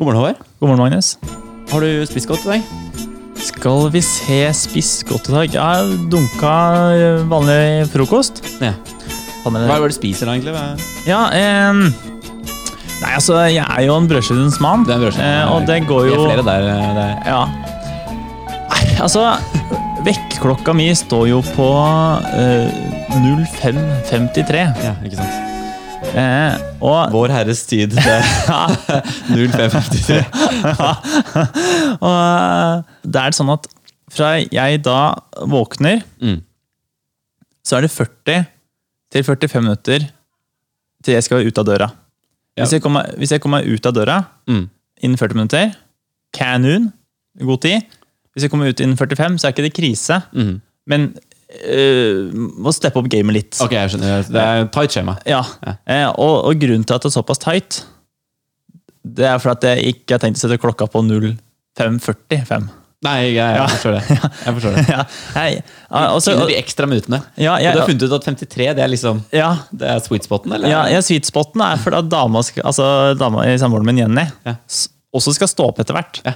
God morgen, Håvard. God morgen, Magnus. Har du spist godt i dag? Skal vi se spist godt i dag? Jeg dunka eh, vanlig frokost. Ja. Hva er det du spiser da, egentlig? Ja, em, Nei, altså, jeg er jo en brødskivens mann. Det er en brødskive. Eh, og det går jo Det er flere der. eh, der. Ja. Nei, altså Vekkerklokka mi står jo på eh, 05.53. Ja, ikke sant? Eh, og Vår Herres tid. Det er 0553. og eh, det er sånn at fra jeg da våkner, Mm. så er det 40 til 45 minutter til jeg skal ut av døra. Ja. Hvis, jeg kommer, hvis jeg kommer ut av døra Mm. innen 40 minutter, kanon, god tid. Hvis jeg kommer ut innen 45, så er ikke det krise, Mm. men øh, må steppe opp gamet litt. Ok, jeg skjønner. Det er tight skjema. Ja, Ja. Uh, og, og grunnen til at det er såpass tight, det er for at jeg ikke har tenkt å sette klokka på 05.45. Nei, jeg, jeg, jeg, forstår det. Jeg forstår det. ja, hei, ja, og de ekstra minuttene. ja, jeg, du har funnet ut at 53 det er liksom ja, Det er sweet spoten, eller? ja, ja, sweet spoten er fordi at dama, altså, dama i samboeren min, Jenny, Ja. også skal stå opp etter hvert. Ja.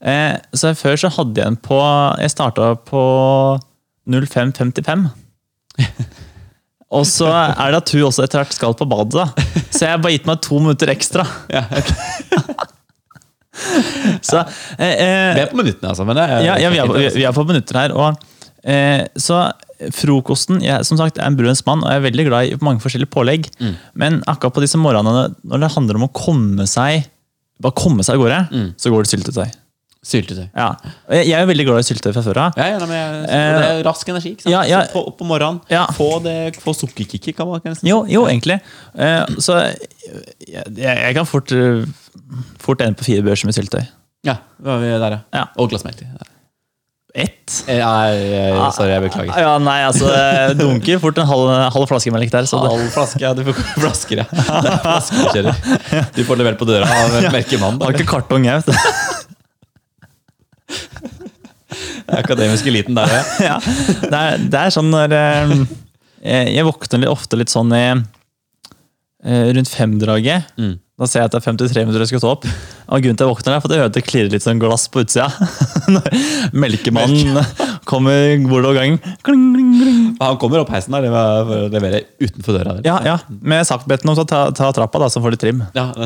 Eh, så før så hadde jeg en på Jeg starta på 05.55. Og så er det at hun også etter hvert skal på badet, da. så jeg har bare gitt meg to minutter ekstra. Ja, okay. Så, eh, eh, Vi er på minuttene, altså. Er, ja, ja, vi, er på, vi er på minutter her. Og, eh, så frokosten jeg, Som sagt, er en brødens mann, og jeg er veldig glad i mange forskjellige pålegg. Mm. Men akkurat på disse morgenene, når det handler om å komme seg bare komme seg av gårde, Mm. så går det syltetøy. Syltetøy. Ja. Jeg, er er veldig glad i syltetøy fra før av. Ja, ja, nei, men jeg, det er rask energi. ikke sant? ja, ja. Så på, på morgenen. Ja. Få, det, få sukkerkicket. kan man nesten si. Jo, jo, egentlig. Eh, så jeg, jeg kan fort, eh, fort ende på fire børser med syltetøy. Ja, da er vi der, ja. Ja. Og glass melk. Ett? Eh, Nei, eh, sorry, jeg beklager. Ja, nei, altså jeg Dunker fort en halv, halv flaske melk der. Så det, Halv flaske, ja. Du får flasker, ja. Det er du. Får levert på døra av merkemannen. har ikke kartong, jeg. vet du. Akademisk eliten der, ja. ja, det, er, det er sånn når eh, Jeg jeg våkner litt, ofte litt sånn i eh, rundt femdraget. Mm. Da ser jeg at det er 53 minutter jeg skal stå opp. Og grunnen til jeg våkner er for at jeg hører at det klirrer litt sånn glass på utsida. Når melkemannen kommer bordover gangen. Kling, kling, kling. Han kommer opp heisen der for å levere utenfor døra. Der. Ja, ja. Med saktbetten om å ta, ta trappa, da, så får de trim. Ja,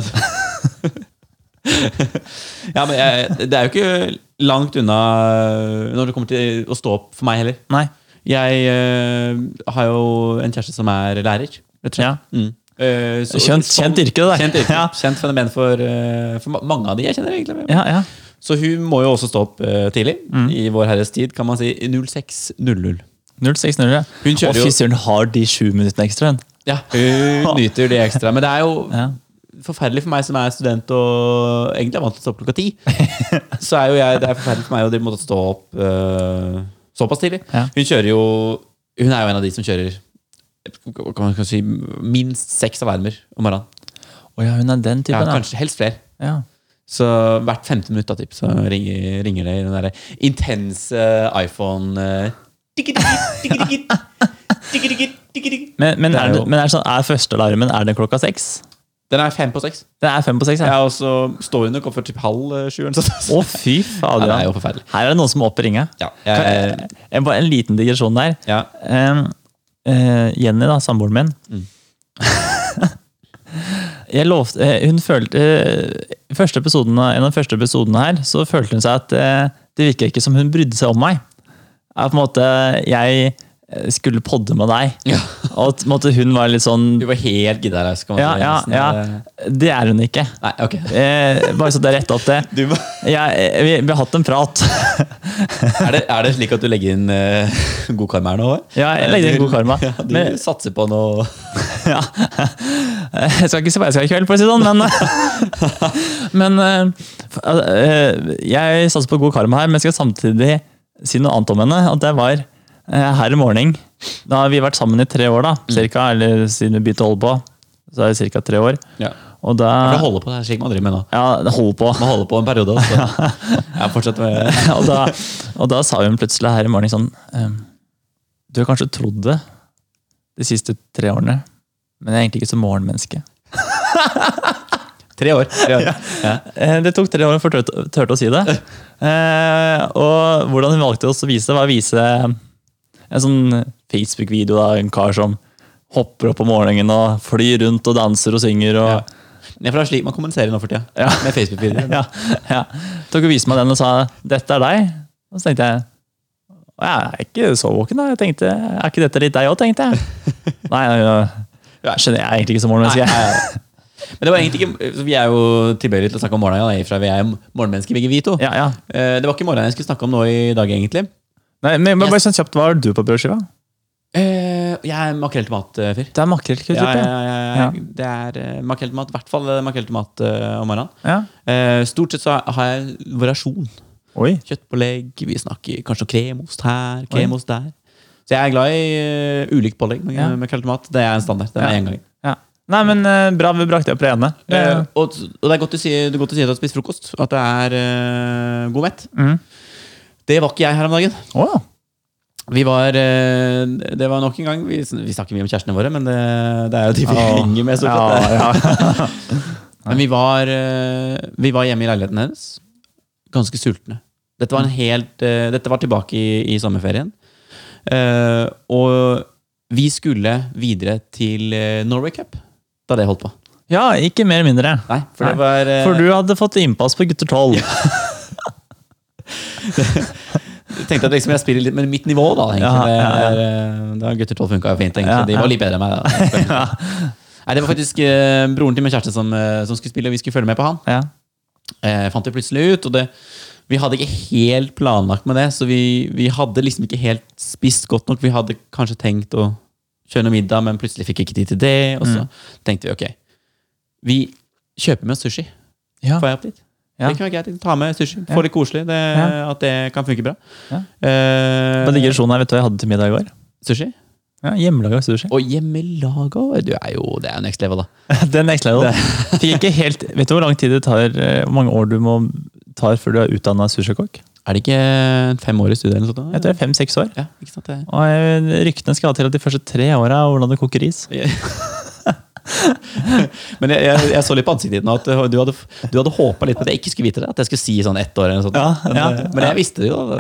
ja men jeg, det er jo ikke langt unna når det kommer til å stå opp for meg heller. Nei. Jeg uh, har jo en kjæreste som er lærer. Ja. Mm. Uh, så- Kjent, som- kjent yrke, det der. Kjent, yrke. Ja. kjent fenomen for, uh, for mange av de jeg kjenner. egentlig Ja, ja. Så hun må jo også stå opp eh, tidlig. Mm. I Vår Herres tid, kan man si 06.00. 06.00, Ja. Hun kjører Og fy søren, har de sju minuttene ekstra? Ja, hun nyter det ekstra. Men det er jo Ja forferdelig for meg som er student og egentlig er vant til å stå opp klokka ti. så er jo jeg, det er forferdelig for meg å måtte stå opp uh, såpass tidlig. Ja. Hun kjører jo Hun er jo en av de som kjører kan man si, minst seks alarmer om morgenen. Oh ja, hun er den typen, ja, kanskje helst flere. Ja. Så hvert femte minutt da, typ, så ringer, ringer det i den der intense iPhone men, er, det sånn, er førstealarmen er det klokka seks? Den er fem på seks. Den er fem på seks, Ja, ja. og så står hun nok opp for typ halv eh, sju. eller sånt. Å, fy Ja, fader. det er jo forferdelig. Her er det noen som må opp i ringa. Ja, Kan jeg, jeg, jeg, bare en liten digresjon der. ja. Um, eh, Jenny, da, samboeren min Mm. jeg lovte, eh, hun følte eh, første episoden, av- En av de første episodene her så følte hun seg at eh, det virka ikke som hun brydde seg om meg. At på en måte jeg eh, skulle podde med deg. Ja. Og at måtte, hun var litt sånn Du var helt man Ja, ja, ja. Det er hun ikke. Nei, ok. Eh, bare så det er rett opp det. Du, må- Ja, vi, vi har hatt en prat. er, det, er det slik at du legger inn uh, god karma her nå? Ja, jeg legger inn god karma. Ja, du Men- satser på noe ja. Jeg skal ikke si hva jeg skal i kveld, for å si det sånn, men Men eh, eh, jeg satser på god karma her, men jeg skal samtidig si noe annet om henne. At det var eh, her i morgen. Da har vi vært sammen i tre år, da, cirka, eller siden vi begynte å holde på. Så er det ca. tre år. ja. Og da Det holder på, det er slik man driver med nå. Ja, det holder på. Man holder på en periode. Så. Ja, fortsett med og, da, og da sa hun plutselig her i morgen sånn ehm, Du har kanskje trodd det de siste tre årene, men jeg er egentlig ikke så morgenmenneske. Tre år. Tre år. Ja. Ja. Det tok tre år før hun turte, å si det. Eh, og hvordan hun valgte å vise det, var å vise en sånn Facebook-video av en kar som hopper opp om morgenen og flyr rundt og danser og synger. og... Ja. For det er slik man kommuniserer nå for tida. Ja. Med Facebook-videoer. Ja, ja. Tok og viste meg den og sa 'dette er deg'. Og så tenkte jeg jeg er ikke så våken, da. Jeg tenkte, Er ikke dette litt deg òg, tenkte jeg. Nei, jeg, jeg skjønner, jeg er egentlig ikke så morgenmenneske. Nei. Men det var egentlig ikke Vi er jo tilbøyelige til å snakke om morgenen, ja, fra vi er morgenmennesker begge vi to. Ja, ja. Eh, Det var ikke morgenen jeg skulle snakke om nå i dag, egentlig. Nei, men, men bare sånn kjapt, Hva har du på brødskiva? Eh, Jeg er makrell til mat-fyr. Det er makrellkutt. Ja, Ja, ja, ja, ja. Det er eh, makrell til mat. I hvert fall eh, makrell til mat eh, om morgenen. ja. Eh, Stort sett så har jeg variasjon. Oi. Kjøttpålegg, vi snakker kanskje om kremost her, kremost der. Så jeg er glad i uh, ulikt pålegg med Ja. makrell til mat. Det er en standard. Det er Ja. en gang. Ja. Nei, men eh, bra vi brakte opp det ene. Det, Eh, og, det er godt å si, det er godt å si at du har spist frokost. At du er eh, god mett. Mhm. Det var ikke jeg her om dagen. Oh, ja. Vi var eh, Det var nok en gang Vi, vi snakker mye om kjærestene våre, men det, det er jo de vi oh, henger med. ja, ja. Men vi var, eh, vi var hjemme i leiligheten hennes. Ganske sultne. Dette var, en helt, eh, dette var tilbake i, i sommerferien. Og vi skulle videre til Norway Cup da det holdt på. ja, ikke mer eller mindre. Nei, for det var For du hadde fått innpass på gutter 12. Jeg tenkte at liksom jeg spiller litt med mitt nivå, da. egentlig. Ja, ja, ja. Det Da Gutter 12 funka jo fint. egentlig. De var litt bedre enn meg. Nei, Det var faktisk eh, broren til min kjæreste som, eh, som skulle spille, og vi skulle følge med på han. Ja. Eh, fant det plutselig ut, og det, vi hadde ikke helt planlagt med det. Så vi, vi hadde liksom ikke helt spist godt nok. Vi hadde kanskje tenkt å kjøre noe middag, men plutselig fikk vi ikke tid til det. Og så tenkte vi ok, vi kjøper med oss sushi. Ja. Får jeg opp dit? Ja. Det kan være greit. Ta med sushi. Få litt koselig. Det, Ja. At det kan funke bra. Ja. Eh, På digresjonen her, vet du hva jeg hadde til middag i går? sushi. Ja, Hjemmelaga sushi. Og hjemmelaga Du er jo Det er next level, da. Det er next level. Fikk ikke helt, vet du hvor lang tid det tar, eh, hvor mange år du må tar før du er utdanna sushikokk? Er det ikke fem år i studiet eller noe sånt? Jeg tror det er fem-seks år. Ja, ikke sant det? Og eh, ryktene skal til at de første tre åra er hvordan du koker ris. Men jeg, jeg, jeg så litt på ansiktet ditt nå at du hadde, du hadde håpa litt på at jeg ikke skulle vite det. At jeg skulle si sånn ett år eller noe sånt. Ja, men, ja, men jeg visste det jo.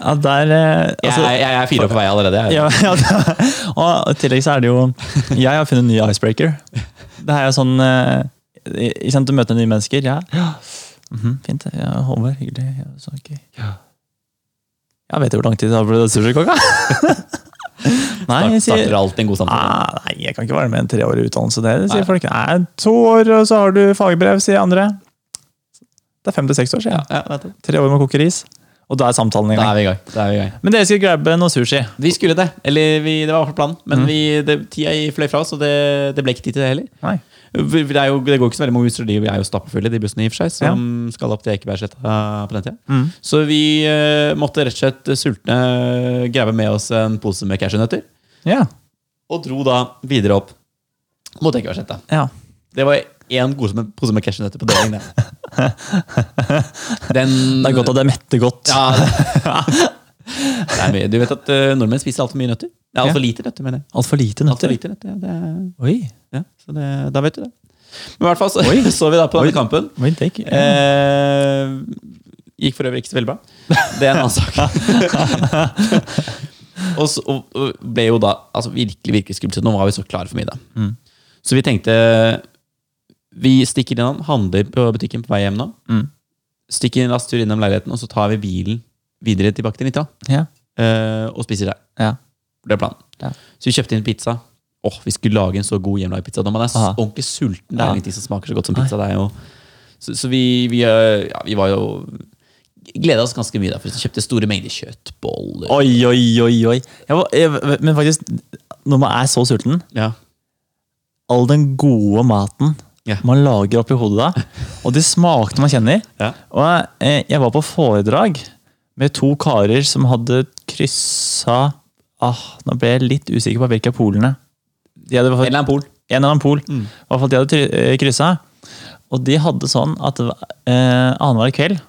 Ja, der, eh, Jeg, altså, jeg, jeg er fire år på vei allerede. Jeg. ja, ja, og i tillegg så er det jo Jeg har funnet en ny icebreaker. Det er jo sånn eh, ikke sant, Du møter nye mennesker. Ja, Mm -hmm, fint. Ja, Håvard, hyggelig. Ja, så, okay. ja. Jeg vet jo hvor lang tid det har blitt sushikokk? Da? Nei, Start, sier starter alltid en god samtale. ah, Nei, jeg kan ikke være med en treårig utdannelse. Det, sier Nei. folk. Nei, to år, og så har du fagbrev, sier andre. Det er fem til seks år, sier Ja, ja. Tre år med å koke ris. Og da er samtalen i da gang. er vi i gang. Da er vi i gang. Men dere skulle grabbe noe sushi. Vi skulle det. Eller vi, det var i hvert fall planen. Men mm. vi, det, tida fløy fra oss, og det, det ble ikke tid til det heller. Nei. Det, jo, det går ikke så veldig mange busser, de er jo stappfulle, de bussene i og for seg, som skal opp til Ekebergsletta på den tida. Mm. Så vi uh, måtte rett og slett sultne grave med oss en pose med cashewnøtter. Ja. Og dro da videre opp mot Ekebergsletta. ja. Det var én pose med, pose med cashewnøtter på deling. det. Den, Det er godt at det metter godt. Ja, mye. Du vet at uh, nordmenn spiser altfor mye nøtter? Ja, altfor lite nøtter, mener jeg. Altfor lite Alt for lite nøtter, ja. Det Oi. ja så det, da vet du det. Men i hvert fall så, så vi da på Oi. denne kampen. Oi, take, ikke- Eh, gikk for øvrig ikke så veldig bra. Det er en annen sak. Og, så, og, ble jo da altså virkelig virkelig skummelt. Nå var vi så klare for middag. Mm. Så vi tenkte Vi stikker innom, handler på butikken på vei hjem nå. Mm. Stikker en rask tur innom leiligheten, og så tar vi bilen videre tilbake til Nittedal. Ja. eh, og spiser der. Ja. Det er planen. Ja. Så vi kjøpte inn pizza. Åh, Vi skulle lage en så god hjemmelagd pizza. Når man er Aha. ordentlig sulten, det er ingenting som smaker så godt som pizza. Jo, så så vi, vi, eh, vi var jo Gleda oss ganske mye. da, for Vi kjøpte store mengder kjøttboller. Oi, oi, oi, oi. Jeg var, jeg, men faktisk, når man er så sulten Ja. All den gode maten Ja. man lager oppi hodet da, og de smakene man kjenner Ja. Og jeg, Jeg var på foredrag med to karer som hadde kryssa ah, Nå ble jeg litt usikker på hvilke av polene. En eller annen pol. en eller annen pol. Mm. I hvert fall de hadde eh, kryssa. Og de hadde sånn at eh, annenhver kveld,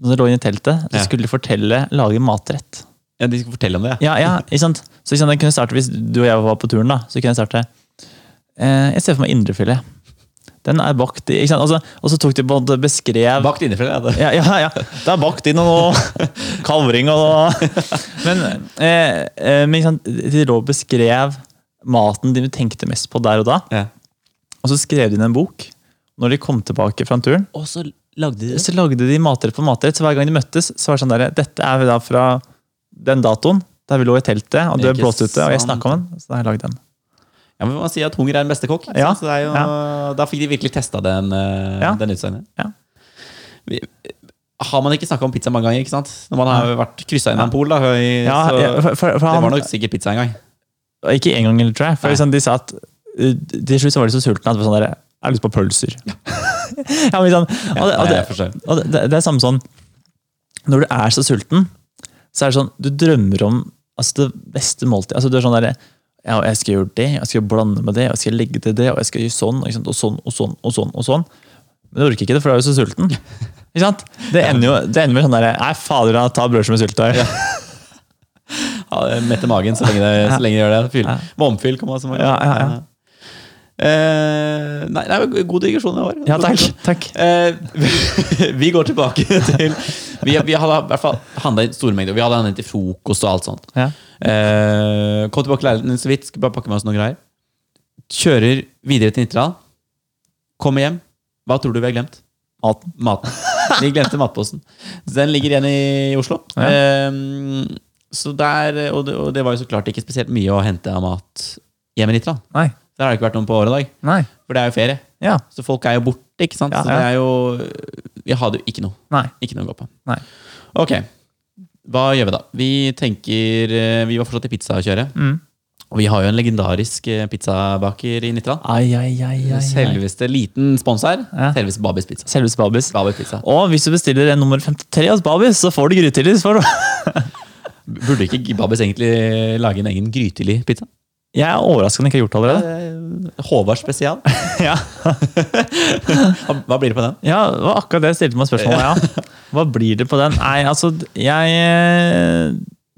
når de lå inne i teltet, så skulle de fortelle, lage matrett. Ja, De skulle fortelle om det. Ja, ja, ikke sant? Så ikke sant, jeg kunne starte, Hvis du og jeg var på turen, da, så kunne jeg starte eh, Jeg ser for meg indrefilet. Den er bakt i ikke sant? Altså, og så tok de på en beskrev Bakt indrefilet, ja. det. ja, ja, ja. Det er bakt inn og noe kalvring og noe Men, eh, eh, men ikke sant? de lå og beskrev maten de tenkte mest på der og da. Ja. Og så skrev de inn en bok. Når de kom tilbake fra turen, Og så lagde de det. så lagde de matrett på matrett. Så hver gang de møttes, så var det sånn der, dette er da fra den datoen der vi lå i teltet, og du er blåst ute, og jeg snakka om den. Så da har jeg lagd den. Ja, men Man sier at hunger er den beste kokk. Ja. Så det er jo, Da fikk de virkelig testa den, eh, Ja. den utsagnet. Ja. Vi- Har man ikke snakka om pizza mange ganger? ikke sant? Når man har vært kryssa inn av en pol, da, høy, Ja, så ja, for, for, for det var nok sikkert pizza en gang. Ikke en gang, tror jeg. For liksom, de sa at uh, Til slutt så var de så sultne at det var sånn der, jeg har lyst på pølser. ja, men sånn, og, det, og, det, og det, det er samme sånn Når du er så sulten, så er det sånn Du drømmer om altså, det beste måltid. Altså, du er sånn der, ja, jeg skal gjøre det, jeg skal blande med det, jeg skal legge til det, og jeg skal gjøre sånn, og sånn og sånn og sånn. og sånn. Men du orker ikke det, for du er jo så sulten. Ikke sant? Det ender jo det ender med sånn der, Nei, fader, da, ta brødskive med syltetøy. Ja, Mette magen så lenge det, så lenge det gjør det. Fyll. Ja. Momfyll kommer også. Ja, ja, ja. Eh, nei, er god digresjon i år. Ja, takk. takk. Eh, vi går tilbake til Vi, vi hadde i hvert fall handla i store mengder. Vi hadde handla til frokost og alt sånt. Ja. Eh, kom tilbake til leiligheten så vidt. Skal bare pakke med oss noen greier. Kjører videre til Nittedal. Kommer hjem. Hva tror du vi har glemt? Maten. Maten. Vi glemte matposen. Den ligger igjen i Oslo. Ja. Eh, så der, og det, og det var jo så klart ikke spesielt mye å hente av mat hjemme i Nittedal. Der har det ikke vært noen på året og dag. Nei. For det er jo ferie. Ja. Så folk er jo borte, ikke sant? Ja, Så det er jo Vi hadde jo ikke noe. Nei. Ikke noe å gå på. Nei. Ok. Hva gjør vi da? Vi tenker eh, Vi var fortsatt i pizzakjøret. Mm. Og vi har jo en legendarisk eh, pizzabaker i Nittedal. Ai, ai, ai, ai. Selveste liten spons her. Ja. Selveste Babis pizza. Selveste Babis. Babis pizza. Og hvis du bestiller en nummer 53 hos Babis, så får du grytidlig. for Burde ikke Babis egentlig lage en egen grytidlig pizza? Jeg er overraska han ikke har gjort det allerede. Håvard spesial. Ja. Hva blir det på den? ja, det var akkurat det jeg stilte meg spørsmålet ja. Hva blir det på den? Nei, altså, jeg eh,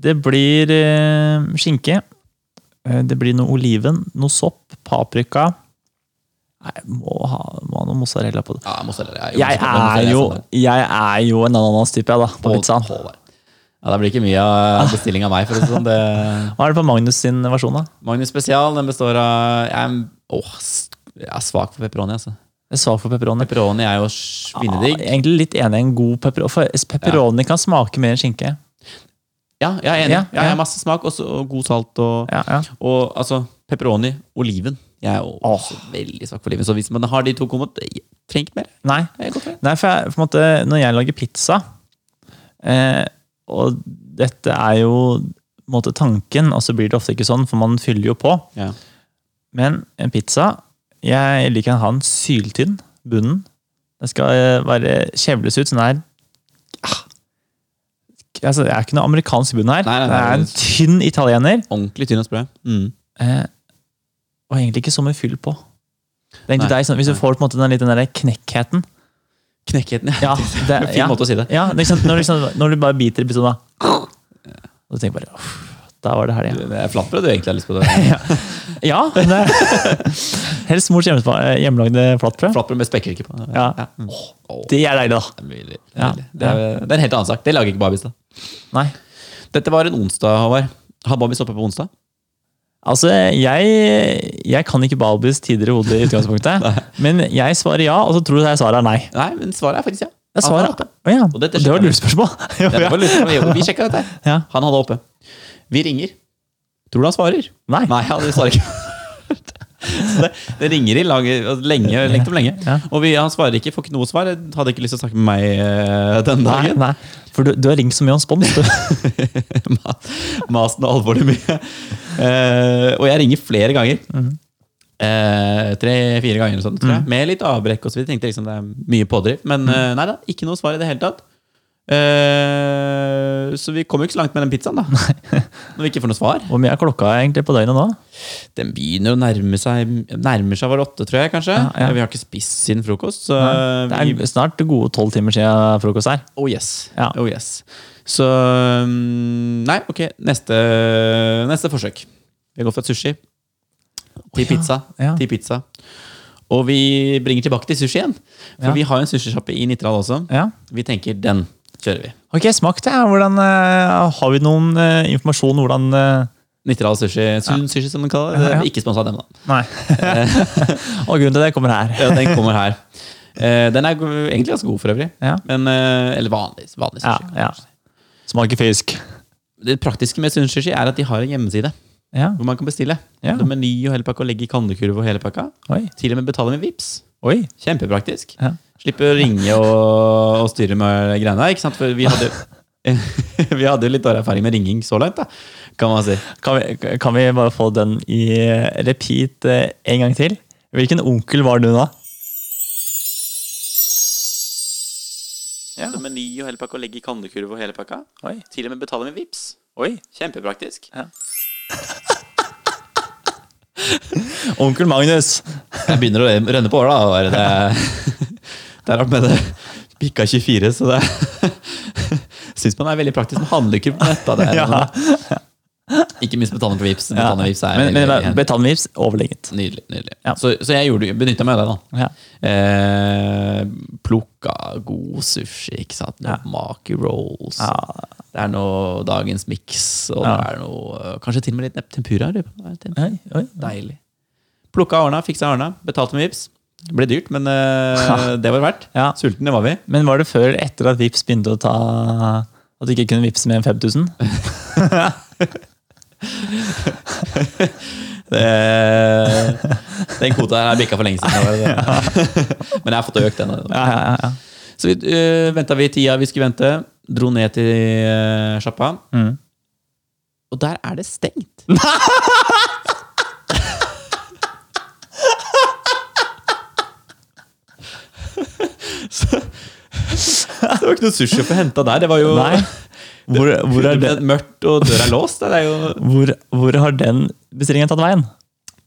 Det blir eh, skinke. Eh, Det blir noe oliven, noe sopp, paprika. Nei, jeg må ha, må ha noe mozzarella på det. Ja, mozzarella. Jeg er jo, jeg er jo en ananastype, jeg, da, på pizzaen. Ja, Det blir ikke mye av bestilling av meg. for å si sånn. Det, Hva er det på Magnus sin versjon, da? Magnus Spesial den består av Jeg er, åh, jeg er svak for pepperoni. altså. Jeg er svak for pepperoni. Pepperoni er jo svinedigg. Ja, egentlig litt enig i en god pepperoni. For pepperoni kan smake mer enn skinke. Ja, jeg er enig. Ja, Ja, jeg har masse smak også, og god salt. Og, Ja, ja. og altså, pepperoni, oliven. Jeg er også også veldig svak for oliven. Så hvis man har de to kommet, jeg trenger ikke mer. Nei. Nei, for jeg, for måte, når jeg lager pizza eh, Og dette er jo måte tanken, og så blir det ofte ikke sånn, for man fyller jo på. Ja. Men en pizza Jeg liker å ha en syltynn bunnen. Den skal bare være kjevles ut, sånn den er ah, altså, Det er ikke noe amerikansk bunn her. Nei, nei, nei, det er en tynn italiener. Ordentlig tynn og sprø. Mm. Eh, og egentlig ikke så mye fyll på. Det er egentlig deg, sånn, Hvis du får på en måte den litt den der knekkheten Knekkheten, ja, det, Fin ja, måte å si det. Ja, liksom, når, liksom, når du bare biter i pistolen. Og du tenker bare "Uff, Da var det helg, ja. Det er flatbrød du egentlig har lyst på. det. ja det, helst mors hjemme- hjemmelagde flatbrød. Flatbrød med spekkrike på. Ja. Mm. Oh, Det er deilig, da. det mulig. Det er, mulig. det, er, det er en helt annen sak. Det lager ikke Babis. da. Nei. Dette var en onsdag, Håvard. Har Babis oppe på onsdag? Altså, jeg, jeg kan ikke Balbys tider i hodet i utgangspunktet. men jeg svarer ja, og så tror du jeg svaret er nei. Nei, men svaret er faktisk ja. Jeg svarer oppe. Å ja. Og dette det var lurespørsmål. Ja, det var vi sjekka dette. Ja. Han hadde oppe. Vi ringer. Tror du han svarer? Nei. Nei, han svarer ikke. Så det, det ringer i lenge, lenge, lenge om lenge. Ja. Og vi, han svarer ikke, får ikke noe svar. Hadde ikke lyst til å snakke med meg den dagen. Nei, nei. For du, du har ringt så mye om spons, du. Ma- Masen og alvorlig mye. Uh, og jeg ringer flere ganger. Eh, Tre-fire ganger, sånt, tror jeg. med litt avbrekk. og så videre. Tenkte liksom det er mye pådriv. Men eh, nei da, ikke noe svar i det hele tatt. Eh, så vi kommer jo ikke så langt med den pizzaen, da. Når vi ikke får noe svar. Hvor mye er klokka egentlig på døgnet nå? Den begynner å nærme seg Nærmer seg var åtte, tror jeg. kanskje Ja, ja. Vi har ikke spist siden frokost. Så Det vi, er snart gode tolv timer siden frokost her. oh yes. Ja. oh yes Så mm, Nei, ok. Neste, neste forsøk. Vi for et sushi. til pizza. Til pizza. Og vi bringer tilbake til sushi igjen. For vi har jo en sushisjappe i Nittedal også. Ja. Vi tenker den kjører vi. Ok, smak det. Hvordan, eh, har vi noen informasjon informasjon hvordan eh, Nittedal sushi, Sun sushi som de kaller det. Ja, ja. Ikke sponsa av dem, da. Nei. Og grunnen til det kommer her. Ja, den kommer her. Eh, den er egentlig ganske god for øvrig. Ja. Men, eh, eller vanlig, vanlig Ja, sushi. ja. Smaker fisk. Det praktiske med Sun Sushi er at de har en hjemmeside Ja. hvor man kan bestille. Ja. Er Meny og hele pakka, og legge i kandekurv og hele pakka. Oi. Til og med betale med VIPs. Oi. Kjempepraktisk. Ja. Slippe å ringe og, og styre med greiene. Ikke sant? For vi hadde, vi hadde jo litt dårlig erfaring med ringing så langt, da, kan man si. Kan vi, kan vi bare få den i repeat eh, en gang til? Hvilken onkel var du da? Ja. Meny og hele pakka, og legge i kandekurv og hele pakka. Oi. Til og med betale med VIPs. Oi. Kjempepraktisk. Onkel Magnus. Jeg begynner å rønne på åra. da. Det, det er det. Bikka 24, så det syns man er veldig praktisk med handlekurv på nett. Det Ja. Ikke minst betaling på Vipps. Ja. Vips på Vipps er Men, men betaling på VIPs, overlegent. Nydelig. nydelig. Ja. Så, så jeg gjorde, benytta meg av det. da. Ja. Eh, plukka god sushi, ikke sant. Ja. maki rolls. Ja. Det er noe dagens miks, og Ja. det er noe øh, Kanskje til og med litt tempura. Tempura. Oi, oi. Deilig. Plukka ordna, fiksa ordna, betalte med Vipps. Det ble dyrt, men uh, det var verdt. Ja. Sultne var vi. Men var det før eller etter at VIPs begynte å ta At du ikke kunne vippse med en 5000? Det, den kvota her er bikka for lenge siden. Men jeg har fått økt den. Ja, ja, ja, ja. Så vi, uh, venta vi tida vi skulle vente. Dro ned til uh, sjappa. Mm. Og der er det stengt. så, det var ikke noe sushi å få henta der. Det var jo Nei. Hvor, hvor, er det mørkt, og døra er låst. Det, er jo, hvor, hvor har den bestillingen tatt veien?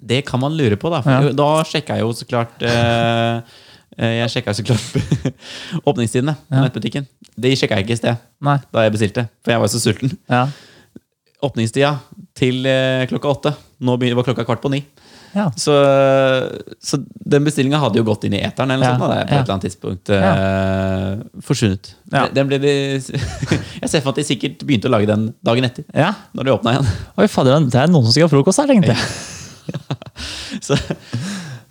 det kan man lure på, da. For Ja. Da sjekka jeg jo så klart eh, eh, Jeg sjekka så klart åpningstidene på Ja. nettbutikken. De sjekka jeg ikke i sted Nei. da jeg bestilte, for jeg var så sulten. Ja. Åpningstida til eh, klokka åtte. Nå var klokka kvart på ni. Ja. Så, så den bestillinga hadde jo gått inn i eteren, eller Ja, sånt, da, på et eller annet tidspunkt Uh, forsvunnet. Ja. Den ble de, jeg ser for meg at de sikkert begynte å lage den dagen etter, ja. når de åpna igjen. Oi, fader, det er noen som skal ha frokost her, tenkte jeg. Så,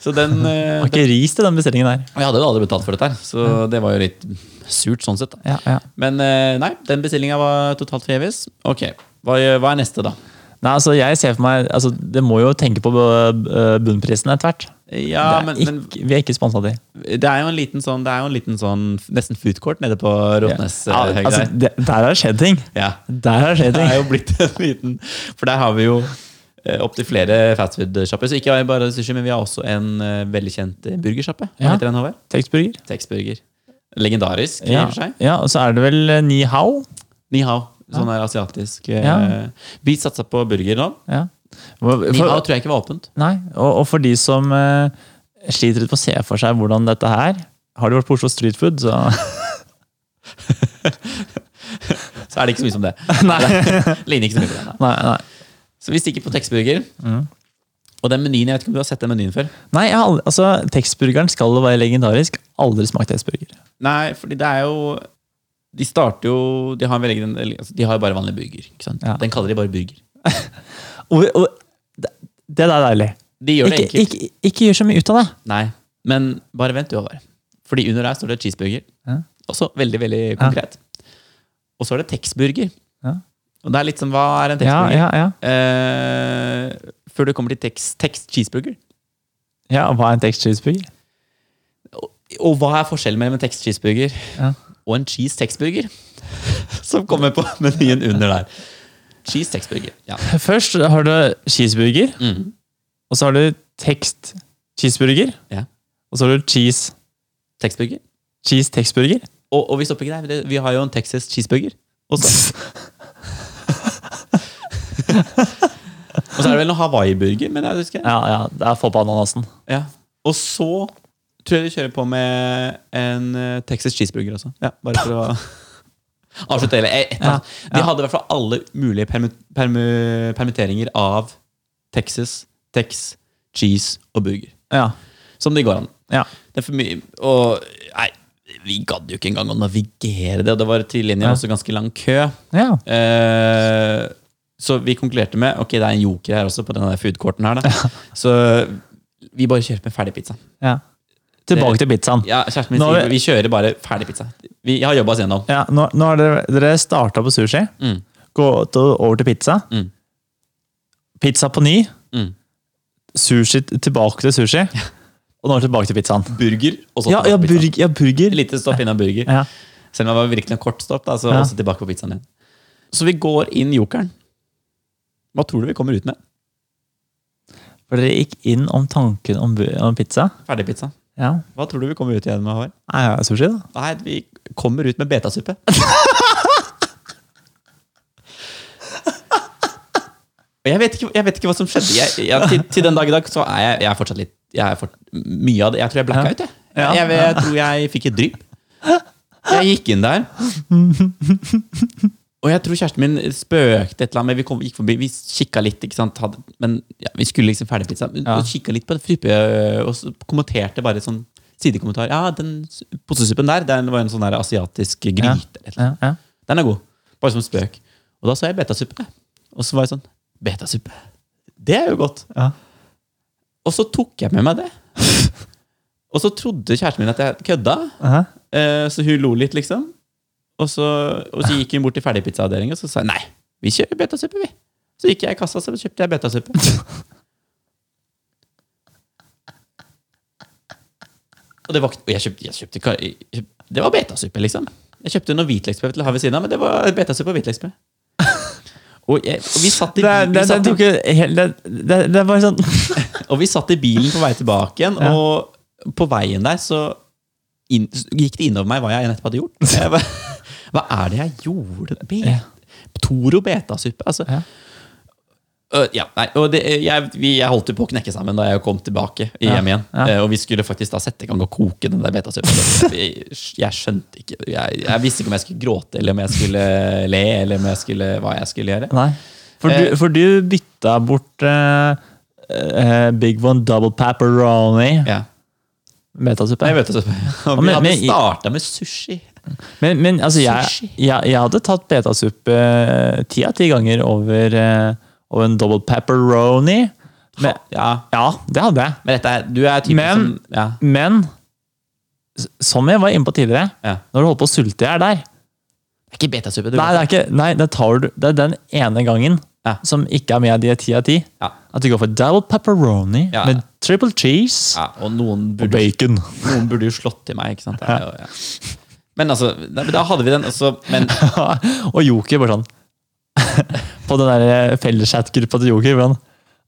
så den, eh, Var ikke ris til den bestillingen der. Jeg hadde jo aldri betalt for dette, her, så det var jo litt surt sånn sett. Ja, ja. Men eh, nei, den bestillinga var totalt forgjeves. Ok, hva, hva er neste, da? Nei, altså jeg ser for meg, altså Det må jo tenke på øh, bunnprisen etter hvert. Ja, men, ikke, men, vi er ikke sponsa de. det er jo en liten sånn, det er jo en liten sånn nesten food court nede på Rotnes. Ja, eh, altså, der. det, der har det skjedd ting. ja. Der har det skjedd Det er jo blitt en liten For der har vi jo eh, opptil flere fastfood-sjapper. Så ikke bare sushi, men vi har også en eh, veldig kjent eh, burgersjappe. Hva Ja. heter den, Håvard? Texburger. Texburger. Legendarisk, i Ja. og for seg. ja, og så er det vel eh, Ni Hao. Ni hao. Sånn der asiatisk eh, Ja. Vi satsa på burger nå. Ja. For, Ni tror jeg ikke var åpent. nei, og, og for de som uh, sliter litt med å se for seg hvordan dette her Har du vært på Oslo Street Food, så Så er det ikke så mye som det. Nei. Ligner ikke så mye på det. nei. Nei. Så vi stikker på Texburger. Mm. Og den menyen, jeg vet ikke om du har sett den menyen før? nei jeg har aldri, altså, Tekstburgeren skal jo være legendarisk. Aldri smakt tekstburger. Nei, fordi det er jo De starter jo De har, en veldig, altså, de har bare vanlig burger. Ikke sant? Ja. Den kaller de bare burger. Og, og, det, det er deilig. De gjør det enkelt. ikke, ikke gjør så mye ut av det. Nei, men bare vent du, Håvard. Fordi under der står det cheeseburger. Ja. Også veldig, veldig konkret. Og så er det Texburger. Ja. Og det er litt sånn, hva er en Ja, Texburger? ja, ja. Eh, før du kommer til Tex, tex cheeseburger. ja Hva er en Tex Cheeseburger? Og, og hva er forskjellen mellom en Tex cheeseburger Ja. Og en cheese texburger? Som kommer på menyen under der. Cheese texburger. Ja. Først har du cheeseburger, Mm. og så har du tekst cheeseburger, ja. og så har du cheese Texburger. cheese tekstburger. Og, og vi stopper ikke der. Vi har jo en Texas cheeseburger også. Og så er det vel noe Hawaii-burger, men jeg husker. Ja, ja, det er få på ananasen. Ja. Og så tror jeg de kjører på med en eh, Texas cheeseburger også. Ja, bare for å avslutte hele. eh. Ja, De hadde i hvert fall alle mulige perm perm permitteringer av Texas, Tex, cheese og burger. Ja. Som det går an. ja. Det er for mye Og nei, vi gadd jo ikke engang å navigere det, og det var til linjen også ganske lang kø. ja. Eh, så vi konkluderte med ok, det er en joker her også, på denne foodcourten her. Da. Så vi bare kjører med ferdigpizza. ja. Tilbake til pizzaen. Ja, kjæresten min Nå sier vi- kjører bare ferdig pizza. Vi har jobba oss gjennom. Ja, nå, nå har dere, dere starta på sushi. Mm. Gått over til pizza. Mm. Pizza på ny. Mm. Sushi tilbake til sushi. Og nå er det tilbake til pizzaen. Burger, og så Ja, ja, på burg, ja burger. Lite stopp innom burger. Ja. Selv om det var virkelig en kort stopp, da, så Ja. også tilbake på pizzaen igjen. Så vi går inn jokeren. Hva tror du vi kommer ut med? For dere gikk inn om tanken om, om pizza. Ferdig pizza. Ja. Hva tror du vi kommer ut igjen med, Håvard? Nei, ja, sushi, da. Nei, vi kommer ut med betasuppe. Jeg vet, ikke, jeg vet ikke hva som skjedde. Jeg, jeg, til, til den dag i dag så er jeg, jeg er fortsatt litt er fort, Mye av det Jeg tror jeg blacka ut. Jeg, jeg, jeg tror jeg fikk et drypp. Jeg gikk inn der. Og jeg tror kjæresten min spøkte et eller annet. Vi, kom, gikk forbi, vi kikka litt, ikke sant? Hadde, men ja, vi skulle liksom ferdigpizza. Ja. Og kikka litt på frippe, og så kommenterte bare sånn sidekommentar. Ja, den posesuppen der, den var en sånn der asiatisk gryte. Ja, ja. Den er god. Bare som spøk. Og da så jeg betasuppe. Og så var jeg sånn Betasuppe? Det er jo godt. Ja. Og så tok jeg med meg det. og så trodde kjæresten min at jeg kødda. Uh -huh. så hun lo litt, liksom. Og så, og så gikk hun bort til ferdigpizzaavdelinga og så sa jeg, nei, vi kjører betasuppe, vi. Så gikk jeg i kassa så kjøpte jeg betasuppe. og det var, og jeg kjøpte, jeg kjøpte, jeg kjøpte Det var betasuppe, liksom. Jeg kjøpte noe hvitløksbrød til å ha ved siden av, men det var betasuppe og hvitløksbrød. Og, jeg, og vi satt i Det, det, var sånn og vi satt i bilen på vei tilbake igjen, Ja. og på veien der så inn, gikk det innover meg hva jeg nettopp hadde gjort. Jeg bare, hva er det jeg gjorde? Be Ja. Toro betasuppe? Altså. Ja. Uh, ja, nei, og det, jeg, vi, jeg holdt jo på å knekke sammen da jeg kom tilbake hjem igjen. ja. Uh, Og vi skulle faktisk da sette i gang og koke den der betasuppen. Jeg, jeg skjønte ikke jeg, jeg visste ikke om jeg skulle gråte, eller om jeg skulle le, eller om jeg skulle, hva jeg skulle gjøre. Nei. For du, Eh. for du bytta bort eh, Big One Double Pepperoni Ja. betasuppe. Nei, betasuppe. Og vi hadde starta med sushi. Men, men altså, jeg, jeg, jeg hadde tatt betasuppe eh, ti av ti ganger over, eh, over en double pepperoni. Men, Ja, ja, det hadde jeg. Men er, du er typen Men- som ja, Men som jeg var inne på tidligere, ja. når du holder på å sulte i hjel der Det er ikke betasuppe. du Nei, det er, ikke, nei det, tar du, det er den ene gangen Ja. som ikke er med i de ti av ti. Ja. At du går for double pepperoni Ja. med triple cheese og noen og bacon. noen burde jo slått til meg, ikke sant? Det er jo, ja. Men altså, da, da hadde vi den, altså, men og Joker bare sånn På den der felleschat-gruppa til Joker. Å,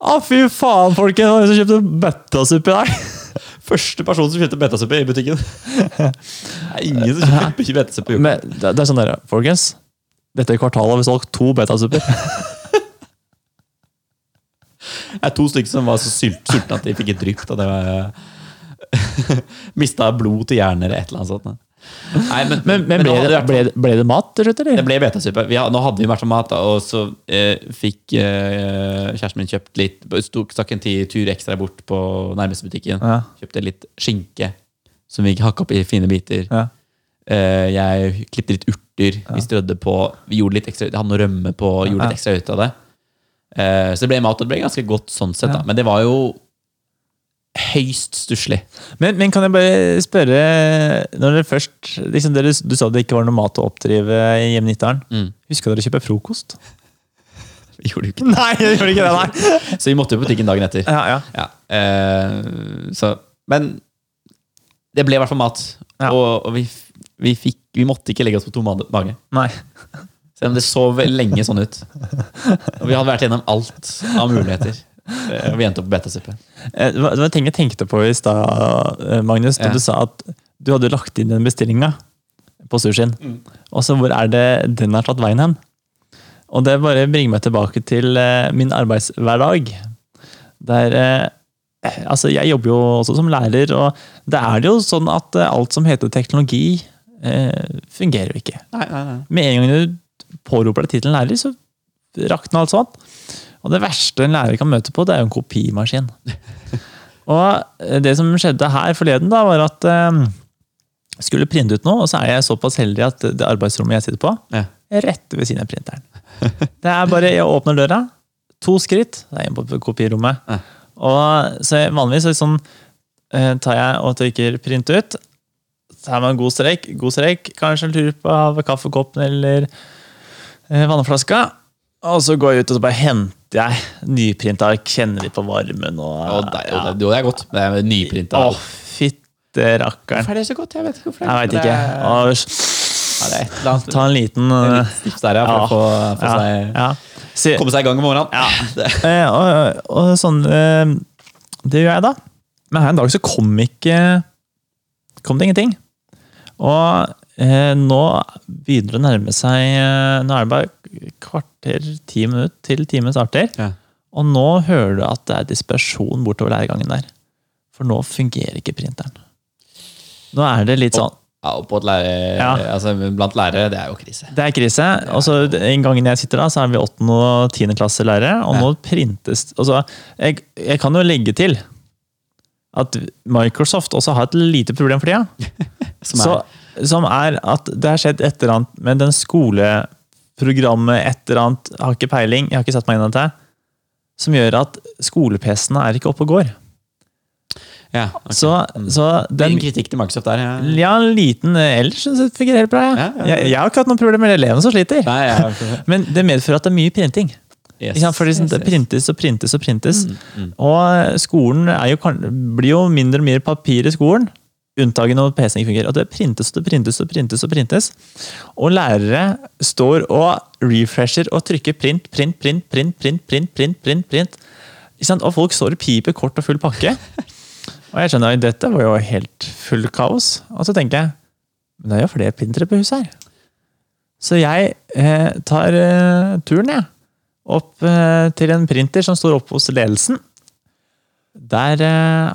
ah, fy faen, folkens! Hvem kjøpte kjøpt betasuppe i dag? første person som kjøpte betasuppe i butikken Det er ingen som kjøper betasuppe. i Men det, er sånn der, folkens. Dette kvartalet har vi solgt to betasupper. Det er to stykker som var så sultne at de fikk et drypp. Og det var Mista blod til hjernen eller et eller annet sånt. Nei, men, Men, men ble, det, ble, ble det mat til slutt, Det ble betasuppe. Vi nå hadde vi vært på mat, da, og så eh, fikk eh, kjæresten min kjøpt litt Stok, Stakk en tur ekstra bort på nærmeste butikken. Ja. Kjøpte litt skinke som vi hakka opp i fine biter. Ja. Eh, jeg klippte litt urter. Vi strødde på Vi gjorde litt ekstra, hadde noe rømme på, gjorde litt ekstra ut av det. Eh, så det ble mat, og det ble ganske godt sånn sett. Ja. da Men det var jo høyst stusslig. Men, men kan jeg bare spørre Når dere først liksom dere, Du sa det ikke var noe mat å oppdrive i Hjemnytteren. Mm. Huska dere å kjøpe frokost? Vi gjorde jo ikke Nei, jeg gjorde ikke det, nei. Så vi måtte jo på butikken dagen etter. Ja, ja. Ja, eh, så, men det ble i hvert fall mat. Ja. Og, og vi, vi, fikk, vi måtte ikke legge oss på tom mage-. Nei. Selv om det så lenge sånn ut. Og vi hadde vært gjennom alt av muligheter. Eh, Og vi endte opp på betasuppe. Eh, Det var en ting jeg tenkte på i stad, eh, Magnus, da Ja. du sa at du hadde lagt inn den bestillinga på sushien. Og så hvor er det den har tatt veien hen? Og det bare bringer meg tilbake til min arbeidshverdag. Der Altså, jeg jobber jo også som lærer, og det er det jo sånn at alt som heter teknologi, fungerer jo ikke. Nei, nei, nei. Med en gang du påroper deg tittelen lærer, så rakner alt sånt. Og det verste en lærer kan møte på, det er jo en kopimaskin. og eh, det som skjedde her forleden, da, var at eh, skulle printe ut noe, og så er jeg såpass heldig at det arbeidsrommet jeg sitter på, Ja. er rett ved siden av printeren. Det er bare, Jeg åpner døra, to skritt, det er inn på kopirommet. Ja. Og så Vanligvis så sånn, tar jeg og trykker 'print ut'. Så har man en god strek, god strek, kanskje en tur på kaffekoppen eller eh, vannflaska. Og så går jeg ut og så bare henter jeg nyprinta kjenner litt på varmen. Og, Og det, ja. det, det er godt. Det er nyprinta. Å, fytte rakkeren. Hvorfor er det så godt? Jeg vet ikke hvorfor. Jeg veit Det ikke. er- Og, Ja, det er et eller annet ta en liten en eh, tips der, ja, for ja. å få, få ja, seg, ja. Så- komme seg i gang om morgenen. Det- Eh, og, og sånn eh, Det gjør jeg, da. Men her en dag så kom ikke Kom det ingenting. Og eh, nå begynner det å nærme seg eh, Nå er det bare kvarter, ti minutter til timen starter. Ja. Og nå hører du at det er dispersjon bortover læregangen der. For nå fungerer ikke printeren. Nå er det litt sånn Ja, og på lærer, Ja. altså, blant lærere, det er jo krise. Det er krise. Og så En gang jeg sitter da, så er vi 8. og 10. klasse lærere, og Ja. nå printes altså, jeg, jeg kan jo legge til at Microsoft også har et lite problem for tida. Som er, Så, som er at det har skjedd et eller annet med den skoleprogrammet, et eller annet, jeg har ikke peiling, jeg har ikke satt meg inn i dette, som gjør at skole-PC-ene er ikke oppe og går. ja, okay. Så, så den Liten kritikk til Microsoft der. Ja. Ja, en liten ellers synes jeg det fungerer helt bra. Ja. Ja. Jeg, jeg har ikke hatt noen problemer med elevene som sliter. Nei. Men det medfører at det er mye printing. Yes? For det yes, yes. printes og printes og printes. mm. Og skolen er jo, blir jo mindre og mindre papir i skolen. Unntaket når PC-en ikke fungerer. Og det printes og printes og printes. Og printes. Og lærere står og refresher og trykker print, print, print, print, print, print, print, print, print. Og folk står og piper kort og full pakke. Og jeg skjønner at dette var jo helt full kaos. Og så tenker jeg men det er jo flere printere på huset her. Så jeg eh, tar eh, turen, jeg opp eh, til en printer som står oppe hos ledelsen. Der eh,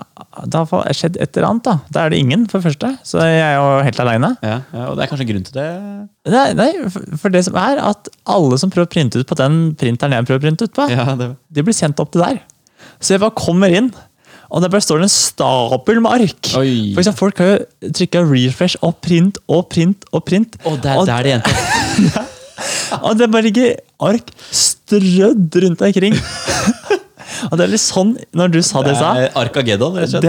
det har skjedd et eller annet. da. Der er det ingen, for det første. Så jeg er jo helt aleine. Ja, ja, og det er kanskje grunn til det. Nei, nei, for- det som er at alle som prøver å printe ut på den printeren jeg prøver å printe ut på, Ja, det de blir sendt opp til der. Så jeg bare kommer inn, og der bare står det en stapel med ark. Oi. For folk har jo trykka refresh og print og print og print. Og der, Og- der det endte. Og det bare ligger ark strødd rundt omkring. og det er litt sånn, når du sa det, Det sa er Arkageddon, det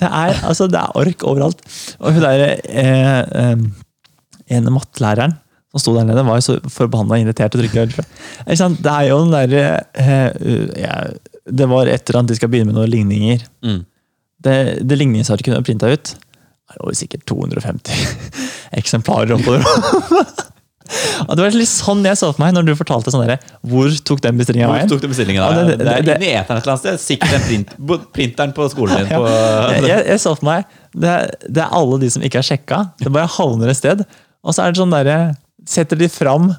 det, er, altså, det er ark overalt. Og hun der eh, eh, ene mattelæreren som sto der nede, var jo så forbanna irritert og sant? Det er jo den derre eh, ja, Det var et eller annet de skal begynne med noen ligninger. Mm. Det, det ligningsarket hun printa ut, er jo sikkert 250 eksemplarer oppå og det var litt sånn jeg så for meg når du fortalte sånn derre Hvor tok den bestillinga Hvor tok den bestillingen? Ja, da? det- Det, det- er det- eteren et eller annet sted. Sikkert den print, printeren på skolen din. På, jeg, jeg, jeg så for meg det er, det er alle de som ikke har sjekka. Det bare havner et sted. Og så er det sånn derre Setter de fram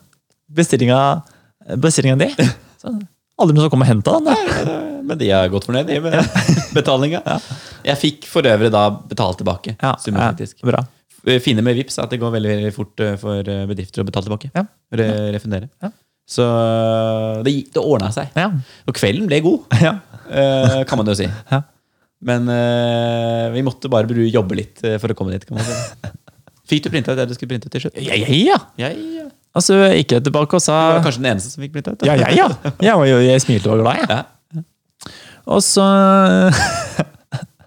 bestillinga, bestillinga di. Så aldri noen som kommer og henter den. Men de er godt fornøyd de med betalinga. Jeg fikk for øvrig da betalt tilbake. Ja, summen, ja, faktisk. bra. Fine med VIPS er at det går veldig, veldig fort eh, for eh, bedrifter å betale tilbake. Ja. Re refundere. Ja. Så eh, det, det ordna seg. Ja. Og kvelden ble god, ja. uh, kan man jo si. Ja. Men uh, vi måtte bare jobbe litt eh, for å komme dit. kan man si. Fikk du printa ut det du skulle printe ut til slutt? Ja, ja, ja. Altså, gikk jeg tilbake og sa Du var kanskje den eneste som fikk printa ut? da. Ja, ja, ja. Jeg, var jeg smilte og var glad, jeg. Ja. Og så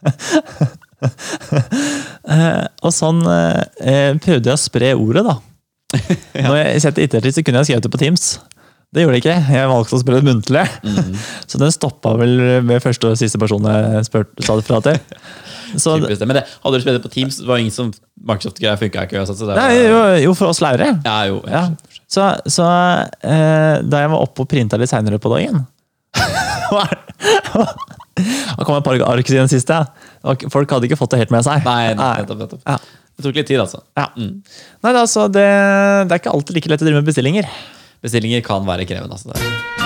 Eh, Og sånn eh, prøvde jeg å spre ordet, da. Når jeg setter ettertid, så kunne jeg skrevet det på Teams. Det gjorde det ikke. Jeg valgte å spre det muntlig. Mm. Så den stoppa vel ved første og siste person jeg spurt, sa det fra til. Så, det. Men det, hadde du spilt det på Teams, det var ingen som Microsoft-greia funka ikke. Så det var, nei, jo, jo, for oss lærere. Ja, jo. Ja. Så, så eh, da jeg var oppe og printa litt seinere på dagen Da kom et par ark siden sist. Ja. Folk hadde ikke fått det helt med seg. Nei, nettopp, nettopp. Ja. Det tok litt tid, altså. Ja. Mm. Nei, altså, det, det er ikke alltid like lett å drive med bestillinger. Bestillinger kan være krevende. altså. Det